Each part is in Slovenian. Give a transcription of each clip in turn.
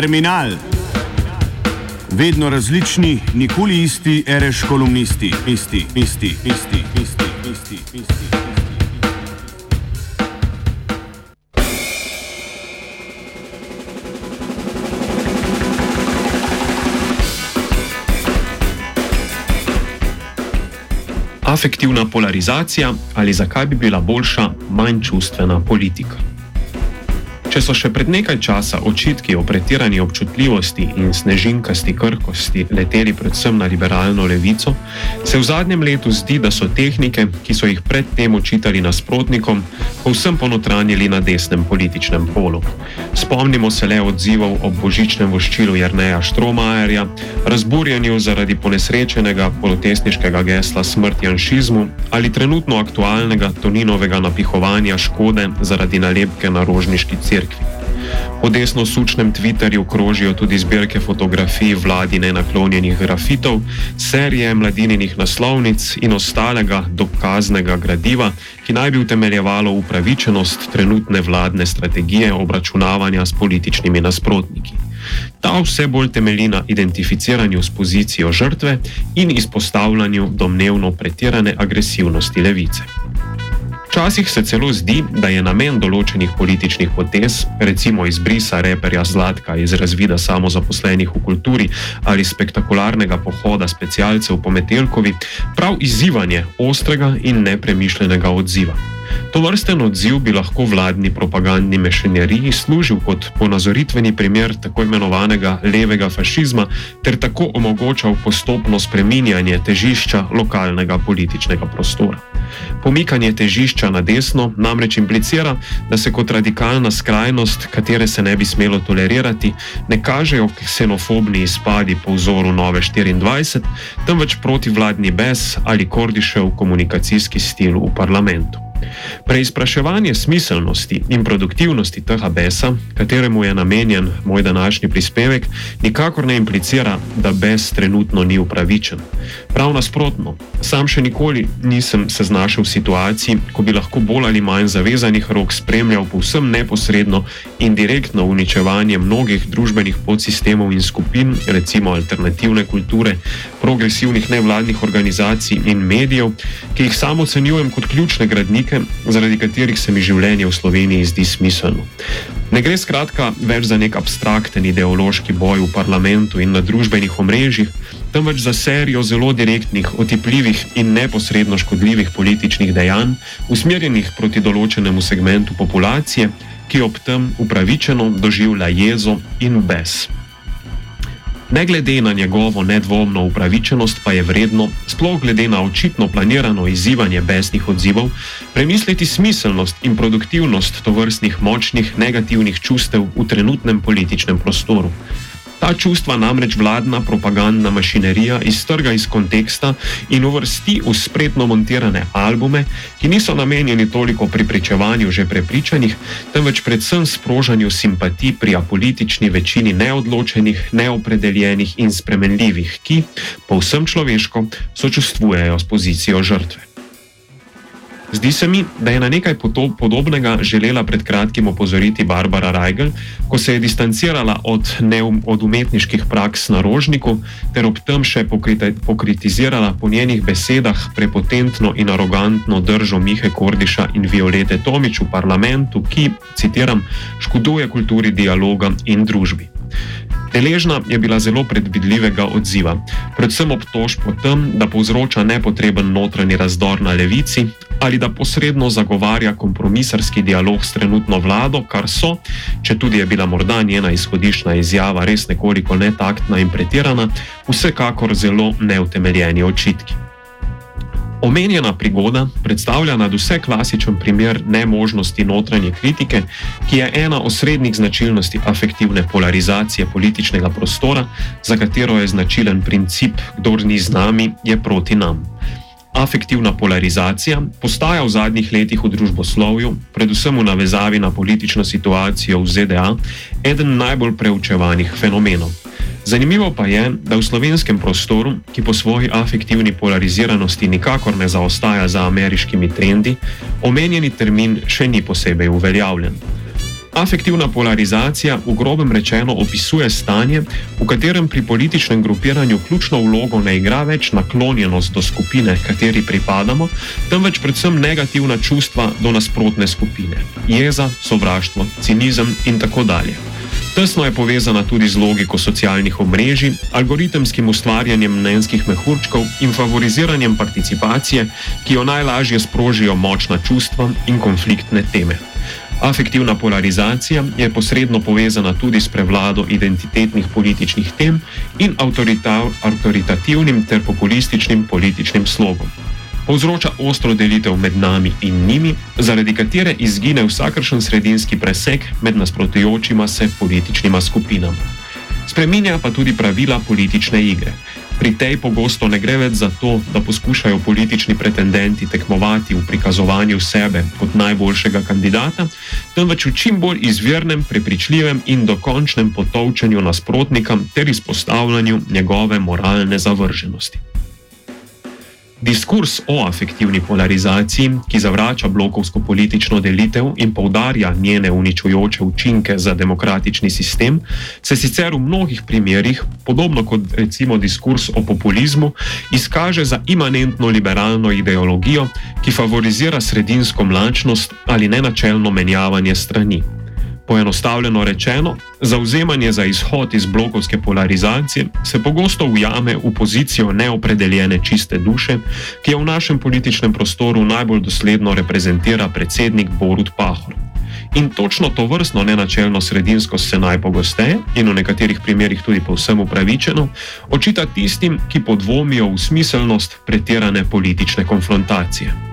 Terminal. Vedno različni, nikoli isti, reš kolumnisti, isti, isti, isti, isti, isti, isti. Afektivna polarizacija ali zakaj bi bila boljša manj čustvena politika. Če so še pred nekaj časa očitki o pretirani občutljivosti in snežinkasti krhkosti leteli predvsem na liberalno levico, se v zadnjem letu zdi, da so tehnike, ki so jih predtem očitali nasprotnikom, povsem ponotranjili na desnem političnem polu. Spomnimo se le odzivov ob božičnem voščilu Jrneja Štromajerja, razburjanju zaradi ponesrečenega protestniškega gesla smrt janšizmu ali trenutno aktualnega Toninovega napihovanja škode zaradi nalepke na rožniški cir cerkvi. Po desno sučnem Twitterju krožijo tudi zbirke fotografij vladine naklonjenih grafitov, serije mladininih naslovnic in ostalega dokaznega gradiva, ki naj bi utemeljevalo upravičenost trenutne vladne strategije obračunavanja s političnimi nasprotniki. Ta vse bolj temelji na identificiranju s pozicijo žrtve in izpostavljanju domnevno pretirane agresivnosti levice. Včasih se celo zdi, da je namen določenih političnih potez, recimo izbrisa reperja Zlatka iz razvida samozaposlenih v kulturi ali spektakularnega pohoda specialcev po Metelkovi, prav izzivanje ostrega in nepremišljenega odziva. To vrsten odziv bi lahko vladni propagandni mešeneriji služil kot ponazoritveni primer tako imenovanega levega fašizma ter tako omogočal postopno spreminjanje težišča lokalnega političnega prostora. Pomikanje težišča na desno namreč implicira, da se kot radikalna skrajnost, katere se ne bi smelo tolerirati, ne kažejo ksenofobni izpadi po vzoru Nove 24, temveč protivladni bes ali kordišev komunikacijski stil v parlamentu. Preizpraševanje smiselnosti in produktivnosti tega besa, kateremu je namenjen moj današnji prispevek, nikakor ne implicira, da bes trenutno ni upravičen. Prav nasprotno, sam še nikoli nisem se znašel v situaciji, ko bi lahko bolj ali manj zavezanih rok spremljal povsem neposredno in direktno uničevanje mnogih družbenih podsistemov in skupin, recimo alternativne kulture, progresivnih nevladnih organizacij in medijev, ki jih samo ocenjujem kot ključne gradnike razlike, zaradi katerih se mi življenje v Sloveniji zdi smiselno. Ne gre skratka več za nek abstrakten ideološki boj v parlamentu in na družbenih omrežjih, temveč za serijo zelo direktnih, otipljivih in neposredno škodljivih političnih dejanj, usmerjenih proti določenemu segmentu populacije, ki ob tem upravičeno doživlja jezo in bes. Ne glede na njegovo nedvomno upravičenost, pa je vredno, sploh glede na očitno planirano izzivanje besnih odzivov, premisliti smiselnost in produktivnost tovrstnih močnih negativnih čustev v trenutnem političnem prostoru. Ta čustva namreč vladna propagandna mašinerija iztrga iz konteksta in uvrsti v spretno montirane albume, ki niso namenjeni toliko pripričevanju že prepričanih, temveč predvsem sprožanju simpatij pri apolitični večini neodločenih, neopredeljenih in spremenljivih, ki, povsem človeško, sočustvujejo s pozicijo žrtve. Zdi se mi, da je na nekaj podobnega želela pred kratkim opozoriti Barbara Reigel, ko se je distancirala od, neum, od umetniških praks na rožniku ter ob tem še pokritizirala po njenih besedah prepotentno in arogantno držo Mihe Kordiša in Violete Tomič v parlamentu, ki, citiram, škoduje kulturi dialoga in družbi. Deležna je bila zelo predvidljivega odziva, predvsem obtožb o tem, da povzroča nepotreben notranji razdor na levici ali da posredno zagovarja kompromisarski dialog s trenutno vlado, kar so, če tudi je bila morda njena izhodišna izjava res nekoliko netaktna in pretirana, vsekakor zelo neutemeljeni očitki. Omenjena prigoda predstavlja nad vse klasičen primer nemožnosti notranje kritike, ki je ena osrednjih značilnosti afektivne polarizacije političnega prostora, za katero je značilen princip: kdor ni z nami, je proti nam. Afektivna polarizacija postaja v zadnjih letih v družboslovju, predvsem v navezavi na politično situacijo v ZDA, eden najbolj preučevanih fenomenov. Zanimivo pa je, da v slovenskem prostoru, ki po svoji afektivni polariziranosti nikakor ne zaostaja za ameriškimi trendi, omenjeni termin še ni posebej uveljavljen. Afektivna polarizacija v grobem rečeno opisuje stanje, v katerem pri političnem grupiranju ključno vlogo ne igra več naklonjenost do skupine, kateri pripadamo, temveč predvsem negativna čustva do nasprotne skupine: jeza, sovraštvo, cinizem in tako dalje. Tesno je povezana tudi z logiko socialnih omrežij, algoritemskim ustvarjanjem mnenjskih mehurčkov in favoriziranjem participacije, ki jo najlažje sprožijo močna čustva in konfliktne teme. Afektivna polarizacija je posredno povezana tudi s prevlado identitetnih političnih tem in avtoritativnim ter populističnim političnim slogom. Povzroča ostro delitev med nami in njimi, zaradi katere izgine vsakršen sredinski preseg med nasprotujočima se političnima skupinama. Spreminja pa tudi pravila politične igre. Pri tej pogosto ne gre več za to, da poskušajo politični pretendenti tekmovati v prikazovanju sebe kot najboljšega kandidata, temveč v čim bolj izvirnem, prepričljivem in dokončnem potovčenju nasprotnika ter izpostavljanju njegove moralne zavrženosti. Diskurs o afektivni polarizaciji, ki zavrača blokovsko politično delitev in poudarja njene uničujoče učinke za demokratični sistem, se sicer v mnogih primerjih, podobno kot recimo diskurs o populizmu, izkaže za imanentno liberalno ideologijo, ki favorizira sredinsko mlačnost ali nenačelno menjavanje strani. Poenostavljeno rečeno, zauzemanje za izhod iz blokovske polarizacije se pogosto ujame v pozicijo neopredeljene čiste duše, ki jo v našem političnem prostoru najbolj dosledno reprezentira predsednik Borut Pahor. In točno to vrstno nenačelno sredinsko se najpogosteje in v nekaterih primerjih tudi povsem upravičeno očita tistim, ki podvomijo v smiselnost pretirane politične konfrontacije.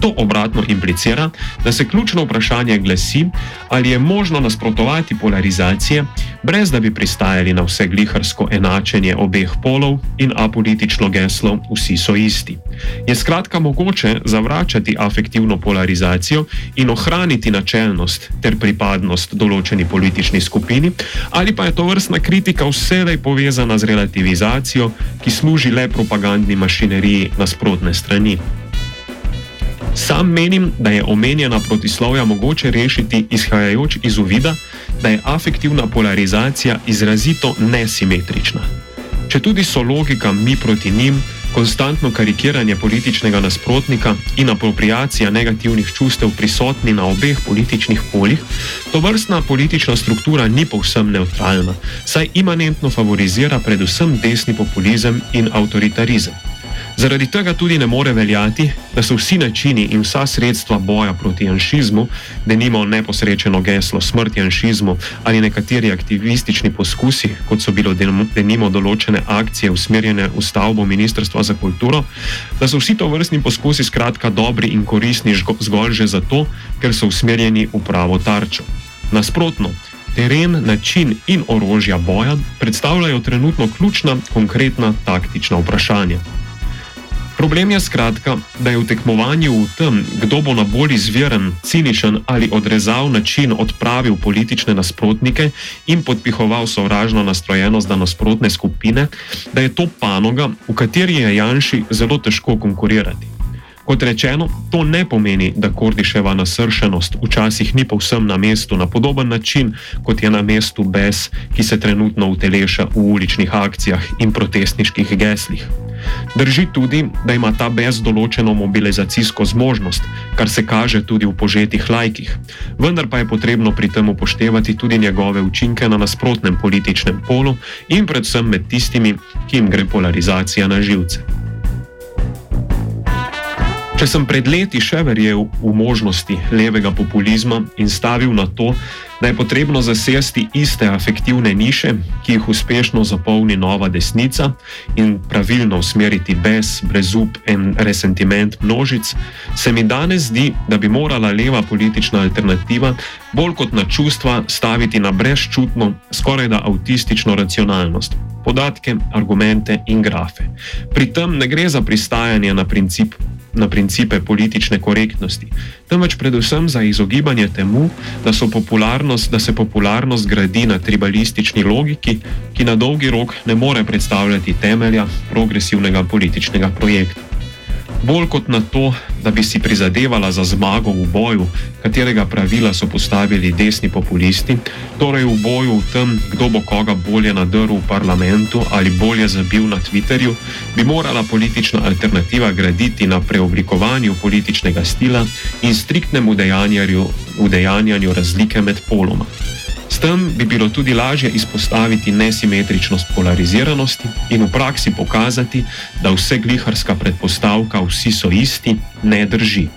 To obratno implicira, da se ključno vprašanje glasi, ali je možno nasprotovati polarizacije, brez da bi pristajali na vse gliharsko enačenje obeh polov in apolitično geslo vsi so isti. Je skratka mogoče zavračati afektivno polarizacijo in ohraniti načelnost ter pripadnost določeni politični skupini, ali pa je to vrstna kritika vselej povezana z relativizacijo, ki služi le propagandni mašineriji nasprotne strani. Sam menim, da je omenjena protislovja mogoče rešiti izhajajoč iz uvida, da je afektivna polarizacija izrazito nesimetrična. Če tudi so logika mi proti njim, konstantno karikiranje političnega nasprotnika in apropriacija negativnih čustev prisotni na obeh političnih poljih, to vrstna politična struktura ni povsem neutralna, saj imanentno favorizira predvsem desni populizem in avtoritarizem. Zaradi tega tudi ne more veljati, da so vsi načini in vsa sredstva boja proti janšizmu, da nima neposrečeno geslo smrt janšizmu ali nekateri aktivistični poskusi, kot so bile denimo določene akcije usmerjene v stavbo Ministrstva za kulturo, da so vsi to vrstni poskusi skratka dobri in koristni zgolj že zato, ker so usmerjeni v pravo tarčo. Nasprotno, teren, način in orožja boja predstavljajo trenutno ključna, konkretna taktična vprašanja. Problem je skratka, da je v tekmovanju v tem, kdo bo na bolj izviren, ciničen ali odrezav način odpravil politične nasprotnike in podpihoval sovražno nastrojenost za nasprotne skupine, da je to panoga, v kateri je Janši zelo težko konkurirati. Kot rečeno, to ne pomeni, da Kordiševa nasršenost včasih ni povsem na mestu na podoben način, kot je na mestu bes, ki se trenutno uteleša v uličnih akcijah in protestniških geslih. Drži tudi, da ima ta bes določeno mobilizacijsko zmožnost, kar se kaže tudi v požetih lajkih, vendar pa je potrebno pri tem upoštevati tudi njegove učinke na nasprotnem političnem polu in predvsem med tistimi, ki jim gre polarizacija na živce. Če sem pred leti še verjel v možnosti levega populizma in stavil na to, da je potrebno zasesti iste afektivne niše, ki jih uspešno zapolni nova desnica in pravilno usmeriti bes, brezup in resentiment množic, se mi danes zdi, da bi morala leva politična alternativa bolj kot na čustva staviti na brezčutno, skoraj da avtistično racionalnost. Podatke, argumente in grafe. Pri tem ne gre za pristajanje na princip na principe politične korektnosti, temveč predvsem za izogibanje temu, da, popularnost, da se popularnost gradi na tribalistični logiki, ki na dolgi rok ne more predstavljati temelja progresivnega političnega projekta. Bolj kot na to, da bi si prizadevala za zmago v boju, katerega pravila so postavili desni populisti, torej v boju v tem, kdo bo koga bolje nadrl v parlamentu ali bolje zabil na Twitterju, bi morala politična alternativa graditi na preoblikovanju političnega stila in striktnem udejanjanju razlike med poloma. S tem bi bilo tudi lažje izpostaviti nesimetričnost polariziranosti in v praksi pokazati, da vse gliharska predpostavka, vsi so isti, ne drži.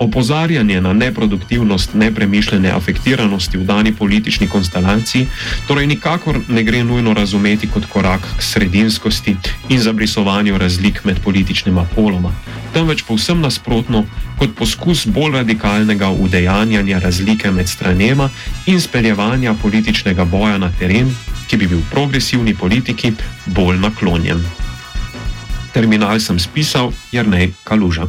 Opozarjanje na neproduktivnost nepremišljene afektiranosti v dani politični konstelaciji torej nikakor ne gre nujno razumeti kot korak k sredinskosti in zabrisovanju razlik med političnima poloma, temveč povsem nasprotno kot poskus bolj radikalnega udejanjanja razlike med stranema in speljevanja političnega boja na teren, ki bi bil progresivni politiki bolj naklonjen. Terminal sem spisal Jrnej Kaluža.